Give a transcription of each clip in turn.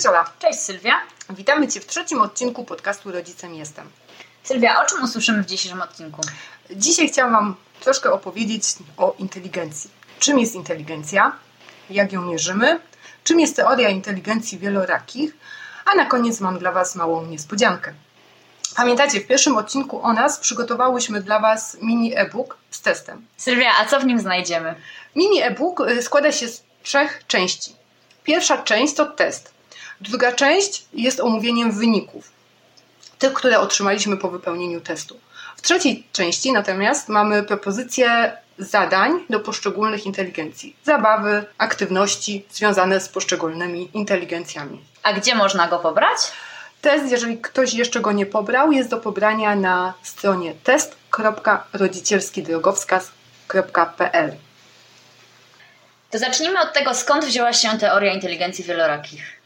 Cześć Ola. Cześć Sylwia. Witamy Cię w trzecim odcinku podcastu Rodzicem Jestem. Sylwia, o czym usłyszymy w dzisiejszym odcinku? Dzisiaj chciałam Wam troszkę opowiedzieć o inteligencji. Czym jest inteligencja? Jak ją mierzymy? Czym jest teoria inteligencji wielorakich? A na koniec mam dla Was małą niespodziankę. Pamiętacie, w pierwszym odcinku o nas przygotowałyśmy dla Was mini e-book z testem. Sylwia, a co w nim znajdziemy? Mini e-book y, składa się z trzech części. Pierwsza część to test. Druga część jest omówieniem wyników, tych, które otrzymaliśmy po wypełnieniu testu. W trzeciej części natomiast mamy propozycje zadań do poszczególnych inteligencji, zabawy, aktywności związane z poszczególnymi inteligencjami. A gdzie można go pobrać? Test, jeżeli ktoś jeszcze go nie pobrał, jest do pobrania na stronie test.rodzicielskidrogowskaz.pl. To zacznijmy od tego, skąd wzięła się teoria inteligencji wielorakich.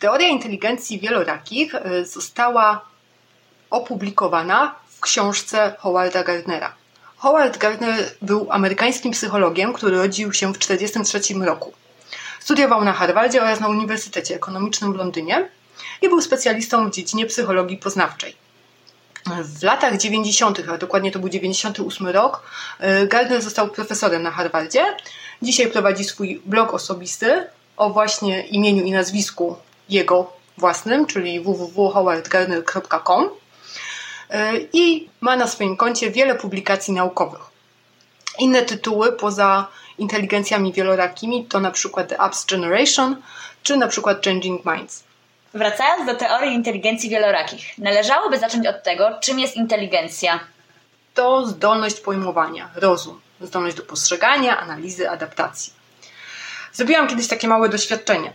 Teoria inteligencji wielorakich y, została opublikowana w książce Howarda Gardnera. Howard Gardner był amerykańskim psychologiem, który rodził się w 1943 roku. Studiował na Harvardzie oraz na Uniwersytecie Ekonomicznym w Londynie i był specjalistą w dziedzinie psychologii poznawczej. W latach 90., a dokładnie to był 98 rok, y, Gardner został profesorem na Harvardzie. Dzisiaj prowadzi swój blog osobisty o właśnie imieniu i nazwisku jego własnym, czyli www.howardgardner.com y, i ma na swoim koncie wiele publikacji naukowych. Inne tytuły poza inteligencjami wielorakimi to na przykład The Apps Generation czy na przykład Changing Minds. Wracając do teorii inteligencji wielorakich, należałoby zacząć od tego, czym jest inteligencja. To zdolność pojmowania, rozum, zdolność do postrzegania, analizy, adaptacji. Zrobiłam kiedyś takie małe doświadczenie.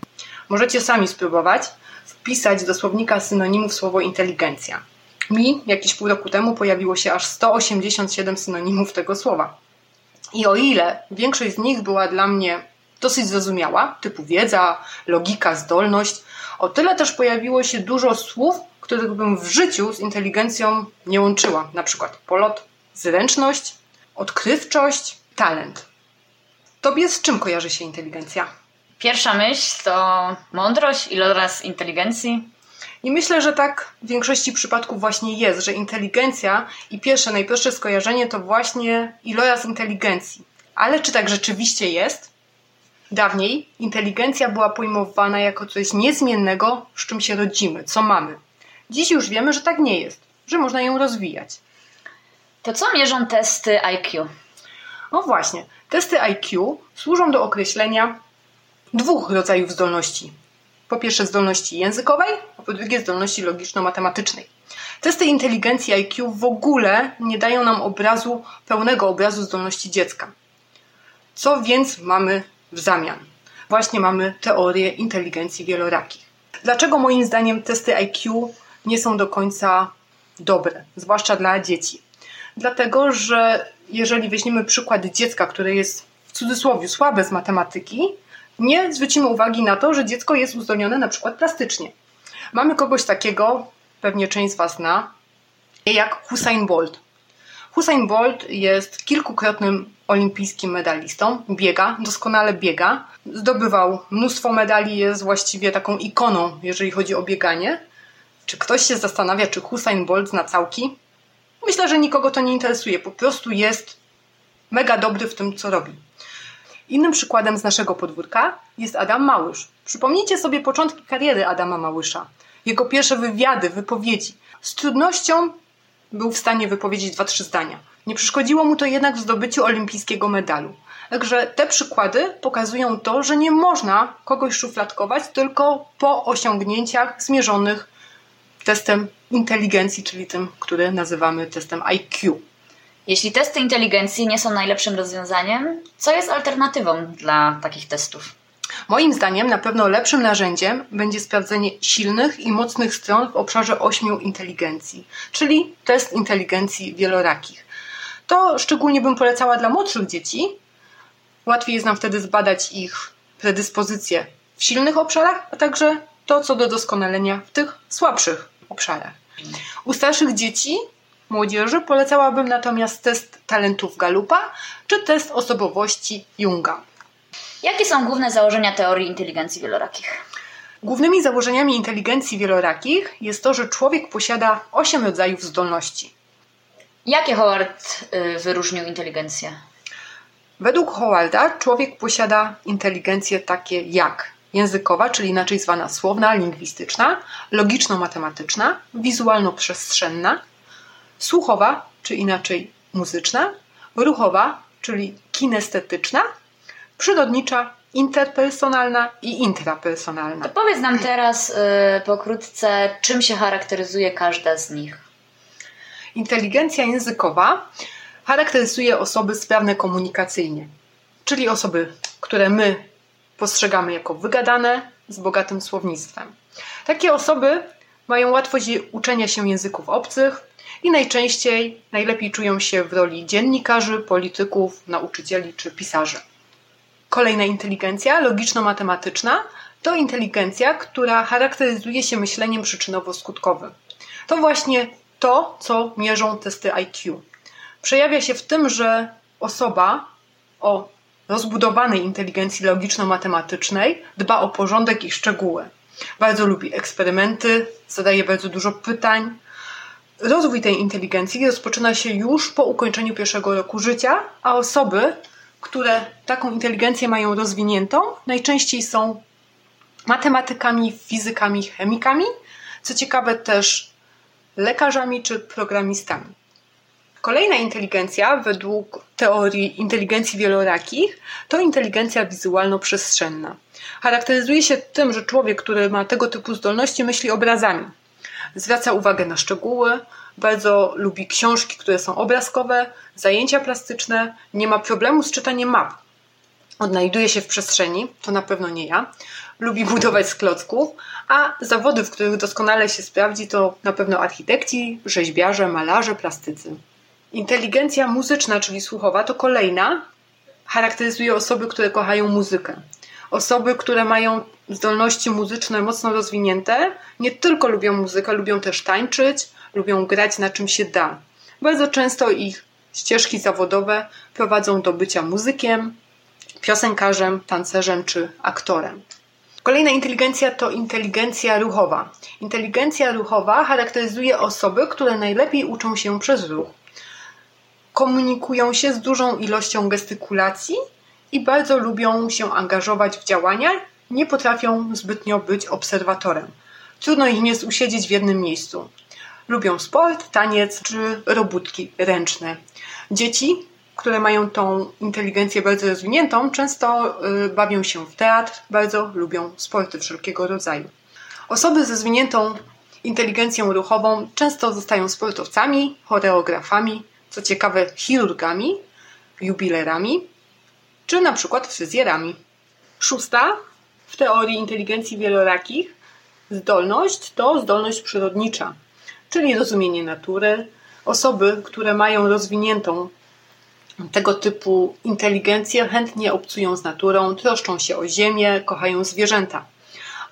Możecie sami spróbować wpisać do słownika synonimów słowo inteligencja. Mi jakiś pół roku temu pojawiło się aż 187 synonimów tego słowa. I o ile większość z nich była dla mnie dosyć zrozumiała, typu wiedza, logika, zdolność, o tyle też pojawiło się dużo słów, których bym w życiu z inteligencją nie łączyła. Na przykład polot, zręczność, odkrywczość, talent. Tobie z czym kojarzy się inteligencja? Pierwsza myśl to mądrość, iloraz inteligencji. I myślę, że tak w większości przypadków właśnie jest, że inteligencja i pierwsze, najprostsze skojarzenie to właśnie iloraz inteligencji. Ale czy tak rzeczywiście jest? Dawniej inteligencja była pojmowana jako coś niezmiennego, z czym się rodzimy, co mamy. Dziś już wiemy, że tak nie jest, że można ją rozwijać. To co mierzą testy IQ? No właśnie, testy IQ służą do określenia dwóch rodzajów zdolności. Po pierwsze zdolności językowej, a po drugie zdolności logiczno-matematycznej. Testy inteligencji IQ w ogóle nie dają nam obrazu, pełnego obrazu zdolności dziecka. Co więc mamy w zamian? Właśnie mamy teorię inteligencji wielorakich. Dlaczego moim zdaniem testy IQ nie są do końca dobre, zwłaszcza dla dzieci? Dlatego, że jeżeli weźmiemy przykład dziecka, które jest w cudzysłowie słabe z matematyki, nie zwrócimy uwagi na to, że dziecko jest uzdolnione na przykład plastycznie. Mamy kogoś takiego, pewnie część z Was zna, jak Usain Bolt. Usain Bolt jest kilkukrotnym olimpijskim medalistą, biega, doskonale biega, zdobywał mnóstwo medali, jest właściwie taką ikoną, jeżeli chodzi o bieganie. Czy ktoś się zastanawia, czy Usain Bolt zna całki? Myślę, że nikogo to nie interesuje, po prostu jest mega dobry w tym, co robi. Innym przykładem z naszego podwórka jest Adam Małysz. Przypomnijcie sobie początki kariery Adama Małysza. Jego pierwsze wywiady, wypowiedzi. Z trudnością był w stanie wypowiedzieć dwa, trzy zdania. Nie przeszkodziło mu to jednak w zdobyciu olimpijskiego medalu. Także te przykłady pokazują to, że nie można kogoś szufladkować tylko po osiągnięciach zmierzonych testem inteligencji, czyli tym, który nazywamy testem IQ. Jeśli testy inteligencji nie są najlepszym rozwiązaniem, co jest alternatywą dla takich testów? Moim zdaniem na pewno lepszym narzędziem będzie sprawdzenie silnych i mocnych stron w obszarze ośmiu inteligencji, czyli test inteligencji wielorakich. To szczególnie bym polecała dla młodszych dzieci. Łatwiej jest nam wtedy zbadać ich predyspozycje w silnych obszarach, a także to, co do doskonalenia w tych słabszych obszarach. U starszych dzieci, młodzieży polecałabym natomiast test talentów Galupa czy test osobowości Junga. Jakie są główne założenia teorii inteligencji wielorakich? Głównymi założeniami inteligencji wielorakich jest to, że człowiek posiada osiem rodzajów zdolności. Jakie Howard y, wyróżnił inteligencję? Według Howarda człowiek posiada inteligencje takie jak językowa, czyli inaczej zwana słowna, lingwistyczna, logiczno-matematyczna, wizualno-przestrzenna, słuchowa, czy inaczej muzyczna, ruchowa, czyli kinestetyczna, przyrodnicza, interpersonalna i intrapersonalna. To powiedz nam teraz yy, pokrótce, czym się charakteryzuje każda z nich. Inteligencja językowa charakteryzuje osoby sprawne komunikacyjnie, czyli osoby, które my postrzegamy jako wygadane, z bogatym słownictwem. Takie osoby mają łatwość uczenia się języków obcych i najczęściej najlepiej czują się w roli dziennikarzy, polityków, nauczycieli czy pisarzy. Kolejna inteligencja, logiczno-matematyczna, to inteligencja, która charakteryzuje się myśleniem przyczynowo-skutkowym. To właśnie to, co mierzą testy IQ. Przejawia się w tym, że osoba o rozbudowanej inteligencji logiczno-matematycznej dba o porządek i szczegóły. Bardzo lubi eksperymenty, zadaje bardzo dużo pytań. Rozwój tej inteligencji rozpoczyna się już po ukończeniu pierwszego roku życia, a osoby, które taką inteligencję mają rozwiniętą, najczęściej są matematykami, fizykami, chemikami, co ciekawe też lekarzami czy programistami. Kolejna inteligencja, według teorii inteligencji wielorakich, to inteligencja wizualno-przestrzenna. Charakteryzuje się tym, że człowiek, który ma tego typu zdolności, myśli obrazami. Zwraca uwagę na szczegóły, bardzo lubi książki, które są obrazkowe, zajęcia plastyczne, nie ma problemu z czytaniem map. Odnajduje się w przestrzeni, to na pewno nie ja. Lubi budować z klocków, a zawody, w których doskonale się sprawdzi, to na pewno architekci, rzeźbiarze, malarze, plastycy. Inteligencja muzyczna, czyli słuchowa, to kolejna. Charakteryzuje osoby, które kochają muzykę. Osoby, które mają zdolności muzyczne mocno rozwinięte, nie tylko lubią muzykę, lubią też tańczyć, lubią grać na czym się da. Bardzo często ich ścieżki zawodowe prowadzą do bycia muzykiem, piosenkarzem, tancerzem czy aktorem. Kolejna inteligencja to inteligencja ruchowa. Inteligencja ruchowa charakteryzuje osoby, które najlepiej uczą się przez ruch komunikują się z dużą ilością gestykulacji i bardzo lubią się angażować w działania, nie potrafią zbytnio być obserwatorem. Trudno im jest usiedzieć w jednym miejscu. Lubią sport, taniec czy robótki ręczne. Dzieci, które mają tą inteligencję bardzo rozwiniętą, często y, bawią się w teatr, bardzo lubią sporty wszelkiego rodzaju. Osoby ze rozwiniętą inteligencją ruchową często zostają sportowcami, choreografami, co ciekawe, chirurgami, jubilerami, czy na przykład fryzjerami. Szósta w teorii inteligencji wielorakich zdolność to zdolność przyrodnicza, czyli rozumienie natury. Osoby, które mają rozwiniętą tego typu inteligencję, chętnie obcują z naturą, troszczą się o ziemię, kochają zwierzęta.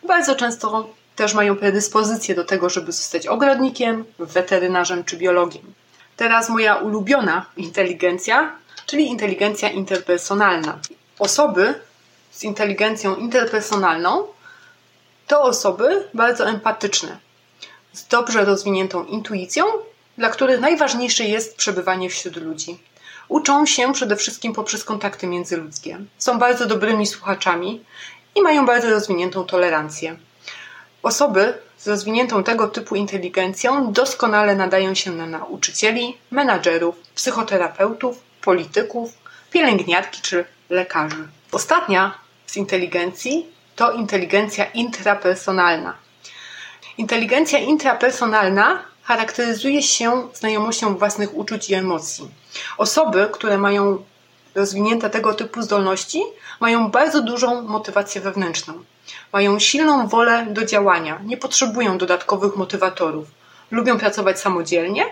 Bardzo często też mają predyspozycję do tego, żeby zostać ogrodnikiem, weterynarzem czy biologiem. Teraz moja ulubiona inteligencja, czyli inteligencja interpersonalna. Osoby z inteligencją interpersonalną to osoby bardzo empatyczne, z dobrze rozwiniętą intuicją, dla których najważniejsze jest przebywanie wśród ludzi. Uczą się przede wszystkim poprzez kontakty międzyludzkie. Są bardzo dobrymi słuchaczami i mają bardzo rozwiniętą tolerancję. Osoby z rozwiniętą tego typu inteligencją doskonale nadają się na nauczycieli, menadżerów, psychoterapeutów, polityków, pielęgniarki czy lekarzy. Ostatnia z inteligencji to inteligencja intrapersonalna. Inteligencja intrapersonalna charakteryzuje się znajomością własnych uczuć i emocji. Osoby, które mają rozwinięte tego typu zdolności, mają bardzo dużą motywację wewnętrzną. Mają silną wolę do działania, nie potrzebują dodatkowych motywatorów. Lubią pracować samodzielnie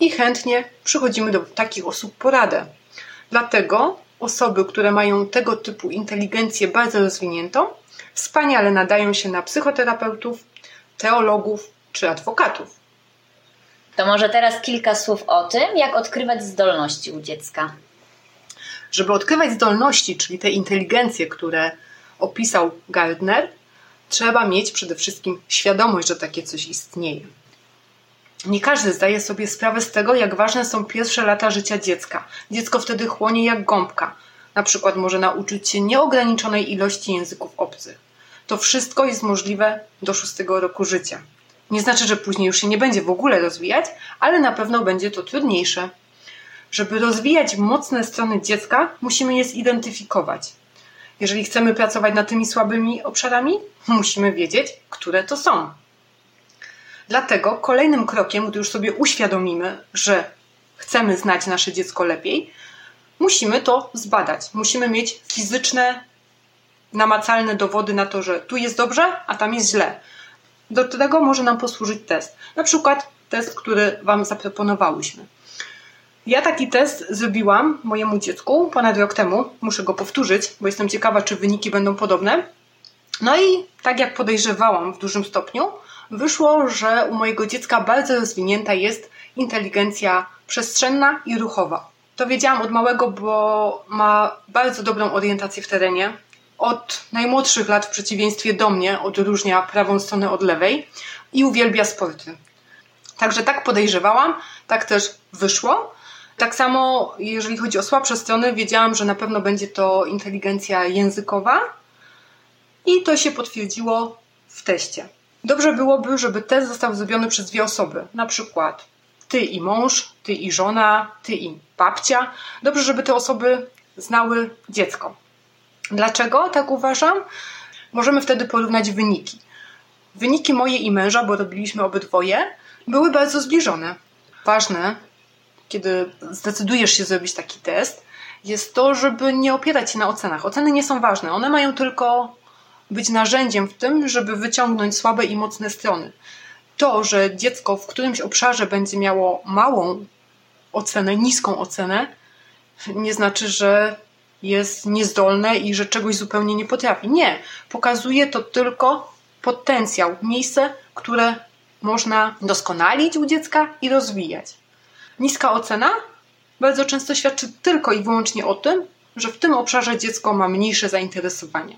i chętnie przychodzimy do takich osób poradę. Dlatego osoby, które mają tego typu inteligencję bardzo rozwiniętą, wspaniale nadają się na psychoterapeutów, teologów czy adwokatów. To może teraz kilka słów o tym, jak odkrywać zdolności u dziecka. Żeby odkrywać zdolności, czyli te inteligencje, które opisał Gardner, trzeba mieć przede wszystkim świadomość, że takie coś istnieje. Nie każdy zdaje sobie sprawę z tego, jak ważne są pierwsze lata życia dziecka. Dziecko wtedy chłonie jak gąbka. Na przykład może nauczyć się nieograniczonej ilości języków obcych. To wszystko jest możliwe do szóstego roku życia. Nie znaczy, że później już się nie będzie w ogóle rozwijać, ale na pewno będzie to trudniejsze. Żeby rozwijać mocne strony dziecka, musimy je zidentyfikować. Jeżeli chcemy pracować nad tymi słabymi obszarami, musimy wiedzieć, które to są. Dlatego kolejnym krokiem, gdy już sobie uświadomimy, że chcemy znać nasze dziecko lepiej, musimy to zbadać. Musimy mieć fizyczne, namacalne dowody na to, że tu jest dobrze, a tam jest źle. Do tego może nam posłużyć test. Na przykład test, który Wam zaproponowałyśmy. Ja taki test zrobiłam mojemu dziecku ponad rok temu. Muszę go powtórzyć, bo jestem ciekawa, czy wyniki będą podobne. No i tak jak podejrzewałam w dużym stopniu, wyszło, że u mojego dziecka bardzo rozwinięta jest inteligencja przestrzenna i ruchowa. To wiedziałam od małego, bo ma bardzo dobrą orientację w terenie. Od najmłodszych lat, w przeciwieństwie do mnie, odróżnia prawą stronę od lewej i uwielbia sporty. Także tak podejrzewałam, tak też wyszło. Tak samo, jeżeli chodzi o słabsze strony, wiedziałam, że na pewno będzie to inteligencja językowa i to się potwierdziło w teście. Dobrze byłoby, żeby test został zrobiony przez dwie osoby, na przykład ty i mąż, ty i żona, ty i babcia. Dobrze, żeby te osoby znały dziecko. Dlaczego tak uważam? Możemy wtedy porównać wyniki. Wyniki moje i męża, bo robiliśmy obydwoje, były bardzo zbliżone. Ważne, kiedy zdecydujesz się zrobić taki test, jest to, żeby nie opierać się na ocenach. Oceny nie są ważne, one mają tylko być narzędziem w tym, żeby wyciągnąć słabe i mocne strony. To, że dziecko w którymś obszarze będzie miało małą ocenę, niską ocenę, nie znaczy, że jest niezdolne i że czegoś zupełnie nie potrafi. Nie. Pokazuje to tylko potencjał, miejsce, które można doskonalić u dziecka i rozwijać. Niska ocena bardzo często świadczy tylko i wyłącznie o tym, że w tym obszarze dziecko ma mniejsze zainteresowanie.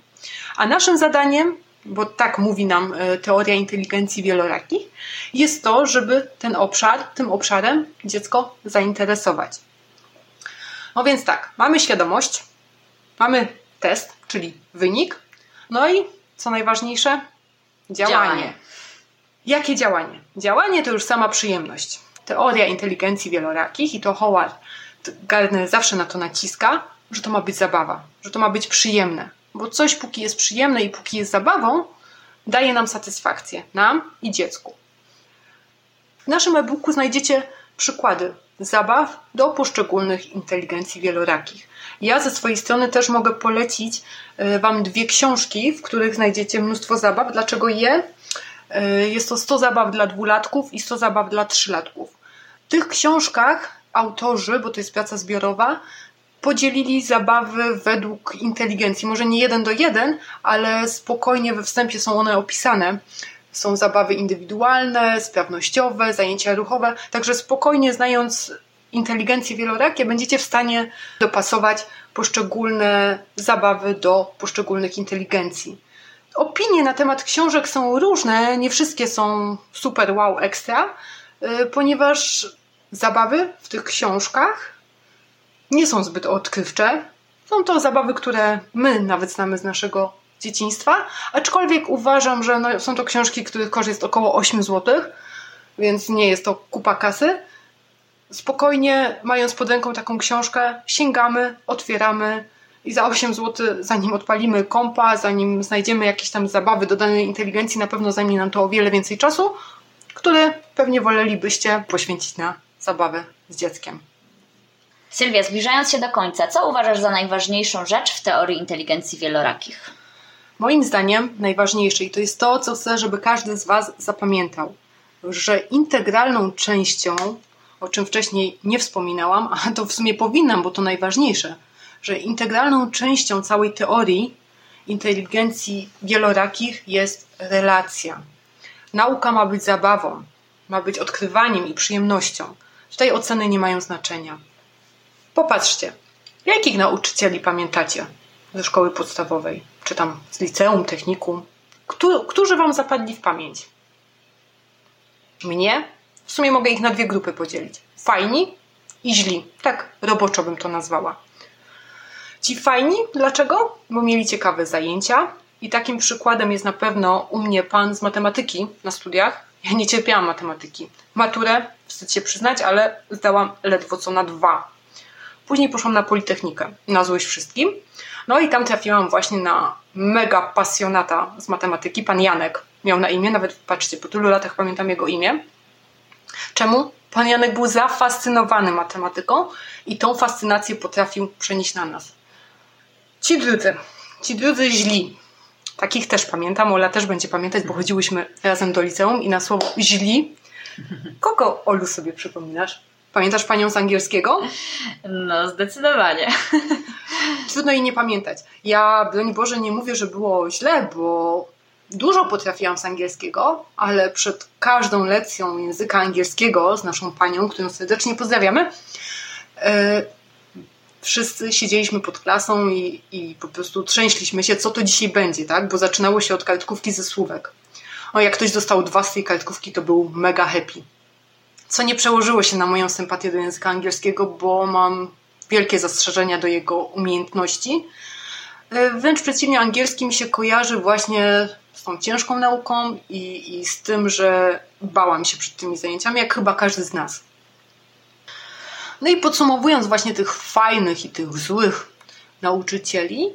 A naszym zadaniem, bo tak mówi nam e, teoria inteligencji wielorakich, jest to, żeby ten obszar, tym obszarem dziecko zainteresować. No więc tak, mamy świadomość, mamy test, czyli wynik, no i co najważniejsze, działanie. działanie. Jakie działanie? Działanie to już sama przyjemność. Teoria inteligencji wielorakich i to Howard Gardner zawsze na to naciska, że to ma być zabawa, że to ma być przyjemne. Bo coś, póki jest przyjemne i póki jest zabawą, daje nam satysfakcję, nam i dziecku. W naszym e-booku znajdziecie przykłady zabaw do poszczególnych inteligencji wielorakich. Ja ze swojej strony też mogę polecić e, Wam dwie książki, w których znajdziecie mnóstwo zabaw. Dlaczego je? E, jest to 100 zabaw dla dwulatków i 100 zabaw dla trzylatków. W tych książkach autorzy, bo to jest praca zbiorowa, podzielili zabawy według inteligencji. Może nie jeden do jeden, ale spokojnie we wstępie są one opisane. Są zabawy indywidualne, sprawnościowe, zajęcia ruchowe, także spokojnie znając inteligencję wielorakie będziecie w stanie dopasować poszczególne zabawy do poszczególnych inteligencji. Opinie na temat książek są różne, nie wszystkie są super wow ekstra, y, ponieważ zabawy w tych książkach nie są zbyt odkrywcze. Są to zabawy, które my nawet znamy z naszego dzieciństwa, aczkolwiek uważam, że no, są to książki, których koszt jest około 8 zł, więc nie jest to kupa kasy. Spokojnie, mając pod ręką taką książkę, sięgamy, otwieramy i za 8 zł, zanim odpalimy kompa, zanim znajdziemy jakieś tam zabawy dodanej inteligencji, na pewno zajmie nam to o wiele więcej czasu, który pewnie wolelibyście poświęcić na zabawę z dzieckiem. Sylwia, zbliżając się do końca, co uważasz za najważniejszą rzecz w teorii inteligencji wielorakich? Moim zdaniem najważniejsze, i to jest to, co chcę, żeby każdy z Was zapamiętał, że integralną częścią, o czym wcześniej nie wspominałam, a to w sumie powinnam, bo to najważniejsze, że integralną częścią całej teorii inteligencji wielorakich jest relacja. Nauka ma być zabawą, ma być odkrywaniem i przyjemnością. Tutaj oceny nie mają znaczenia. Popatrzcie, jakich nauczycieli pamiętacie ze szkoły podstawowej, czy tam z liceum, technikum? Którzy Wam zapadli w pamięć? Mnie? W sumie mogę ich na dwie grupy podzielić. Fajni i źli. Tak roboczo bym to nazwała. Ci fajni, dlaczego? Bo mieli ciekawe zajęcia i takim przykładem jest na pewno u mnie pan z matematyki na studiach. Ja nie cierpiałam matematyki. Maturę, wstyd się przyznać, ale zdałam ledwo co na dwa. Później poszłam na Politechnikę, na złość wszystkim. No i tam trafiłam właśnie na mega pasjonata z matematyki, pan Janek miał na imię, nawet patrzcie, po tylu latach pamiętam jego imię. Czemu? Pan Janek był zafascynowany matematyką i tą fascynację potrafił przenieść na nas. Ci drudzy, ci drudzy źli. Takich też pamiętam, Ola też będzie pamiętać, bo chodziłyśmy razem do liceum i na słowo źli. Kogo, Olu, sobie przypominasz? Pamiętasz panią z angielskiego? No, zdecydowanie. Trudno jej nie pamiętać. Ja, broń Boże, nie mówię, że było źle, bo dużo potrafiłam z angielskiego, ale przed każdą lekcją języka angielskiego z naszą panią, którą serdecznie pozdrawiamy, e, wszyscy siedzieliśmy pod klasą i, i po prostu trzęśliśmy się, co to dzisiaj będzie, tak? Bo zaczynało się od kartkówki ze słówek. O, jak ktoś dostał dwa z tej kartkówki, to był mega happy. Co nie przełożyło się na moją sympatię do języka angielskiego, bo mam wielkie zastrzeżenia do jego umiejętności. E, wręcz przeciwnie, angielski mi się kojarzy właśnie z tą ciężką nauką i, i z tym, że bałam się przed tymi zajęciami, jak chyba każdy z nas. No i podsumowując właśnie tych fajnych i tych złych nauczycieli,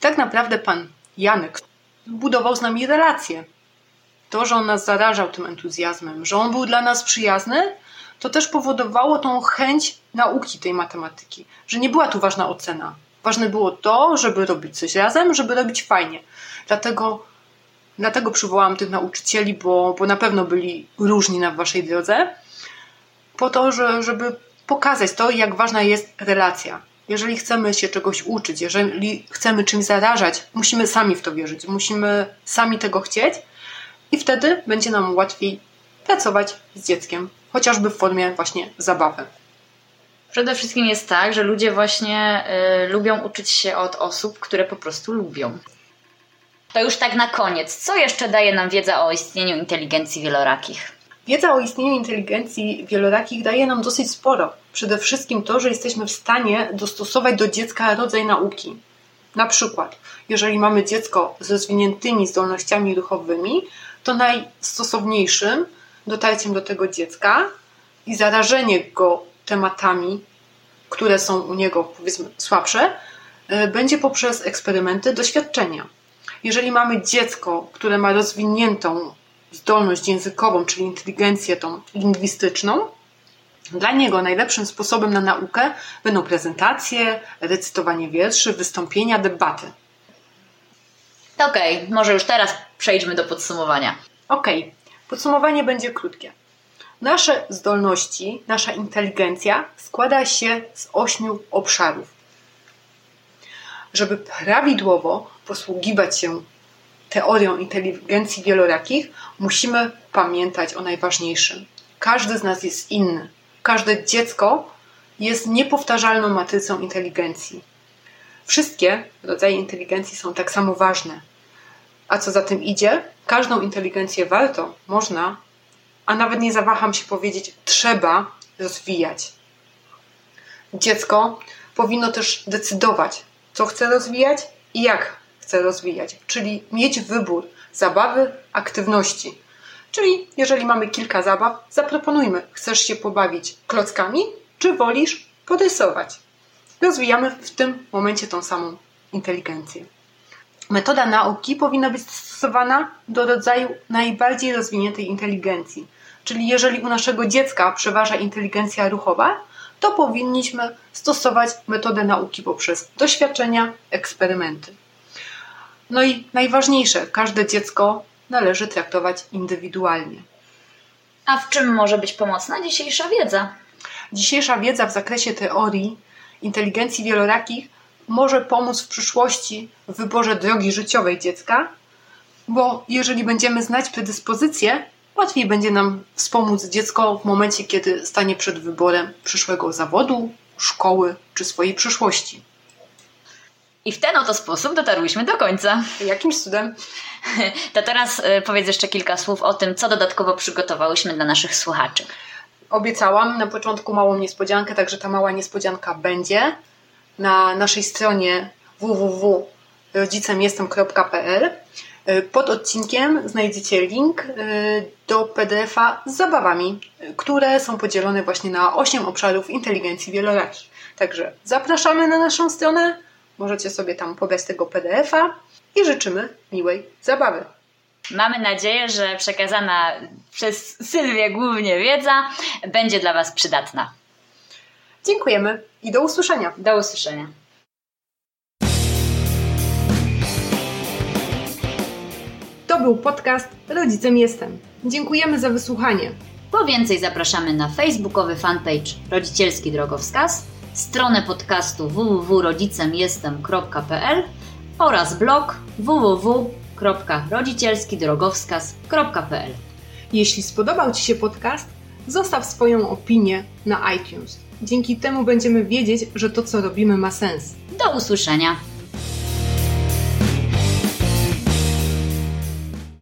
tak naprawdę pan Janek budował z nami relacje. To, że on nas zarażał tym entuzjazmem, że on był dla nas przyjazny, to też powodowało tą chęć nauki tej matematyki, że nie była tu ważna ocena. Ważne było to, żeby robić coś razem, żeby robić fajnie. Dlatego, dlatego przywołałam tych nauczycieli, bo, bo na pewno byli różni na waszej drodze, po to, że, żeby pokazać to, jak ważna jest relacja. Jeżeli chcemy się czegoś uczyć, jeżeli chcemy czymś zarażać, musimy sami w to wierzyć, musimy sami tego chcieć i wtedy będzie nam łatwiej pracować z dzieckiem, chociażby w formie właśnie zabawy. Przede wszystkim jest tak, że ludzie właśnie y, lubią uczyć się od osób, które po prostu lubią. To już tak na koniec. Co jeszcze daje nam wiedza o istnieniu inteligencji wielorakich? Wiedza o istnieniu inteligencji wielorakich daje nam dosyć sporo. Przede wszystkim to, że jesteśmy w stanie dostosować do dziecka rodzaj nauki. Na przykład, jeżeli mamy dziecko z rozwiniętymi zdolnościami ruchowymi, to najstosowniejszym dotarciem do tego dziecka i zarażenie go tematami, które są u niego powiedzmy słabsze, e, będzie poprzez eksperymenty, doświadczenia. Jeżeli mamy dziecko, które ma rozwiniętą zdolność językową, czyli inteligencję tą lingwistyczną, dla niego najlepszym sposobem na naukę będą prezentacje, recytowanie wierszy, wystąpienia, debaty. Okej, okay, może już teraz przejdźmy do podsumowania. Okej, okay. podsumowanie będzie krótkie. Nasze zdolności, nasza inteligencja składa się z ośmiu obszarów. Żeby prawidłowo posługiwać się teorią inteligencji wielorakich, musimy pamiętać o najważniejszym. Każdy z nas jest inny. Każde dziecko jest niepowtarzalną matrycą inteligencji. Wszystkie rodzaje inteligencji są tak samo ważne. A co za tym idzie, każdą inteligencję warto, można, a nawet nie zawaham się powiedzieć, trzeba rozwijać. Dziecko powinno też decydować, co chce rozwijać i jak chce rozwijać, czyli mieć wybór zabawy, aktywności. Czyli jeżeli mamy kilka zabaw, zaproponujmy, chcesz się pobawić klockami, czy wolisz porysować. Rozwijamy w tym momencie tą samą inteligencję. Metoda nauki powinna być stosowana do rodzaju najbardziej rozwiniętej inteligencji. Czyli jeżeli u naszego dziecka przeważa inteligencja ruchowa, to powinniśmy stosować metodę nauki poprzez doświadczenia, eksperymenty. No i najważniejsze, każde dziecko należy traktować indywidualnie. A w czym może być pomocna dzisiejsza wiedza? Dzisiejsza wiedza w zakresie teorii inteligencji wielorakich może pomóc w przyszłości w wyborze drogi życiowej dziecka, bo jeżeli będziemy znać predyspozycje, łatwiej będzie nam wspomóc dziecko w momencie, kiedy stanie przed wyborem przyszłego zawodu, szkoły czy swojej przyszłości. I w ten oto sposób dotarłyśmy do końca. Jakimś cudem. To teraz y, powiedz jeszcze kilka słów o tym, co dodatkowo przygotowałyśmy dla naszych słuchaczy. Obiecałam na początku małą niespodziankę, także ta mała niespodzianka będzie na naszej stronie www.rodzicemjestem.pl. Pod odcinkiem znajdziecie link y, do PDF-a z zabawami, które są podzielone właśnie na 8 obszarów inteligencji wielorakich. Także zapraszamy na naszą stronę, możecie sobie tam pobrać tego PDF-a i życzymy miłej zabawy. Mamy nadzieję, że przekazana przez Sylwię głównie wiedza będzie dla Was przydatna. Dziękujemy i do usłyszenia. Do usłyszenia. To był podcast Rodzicem Jestem. Dziękujemy za wysłuchanie. Po więcej zapraszamy na facebookowy fanpage Rodzicielski Drogowskaz, stronę podcastu www.rodzicemjestem.pl oraz blog www.rodzicielskidrogowskaz.pl Jeśli spodobał Ci się podcast, zostaw swoją opinię na iTunes. Dzięki temu będziemy wiedzieć, że to, co robimy, ma sens. Do usłyszenia!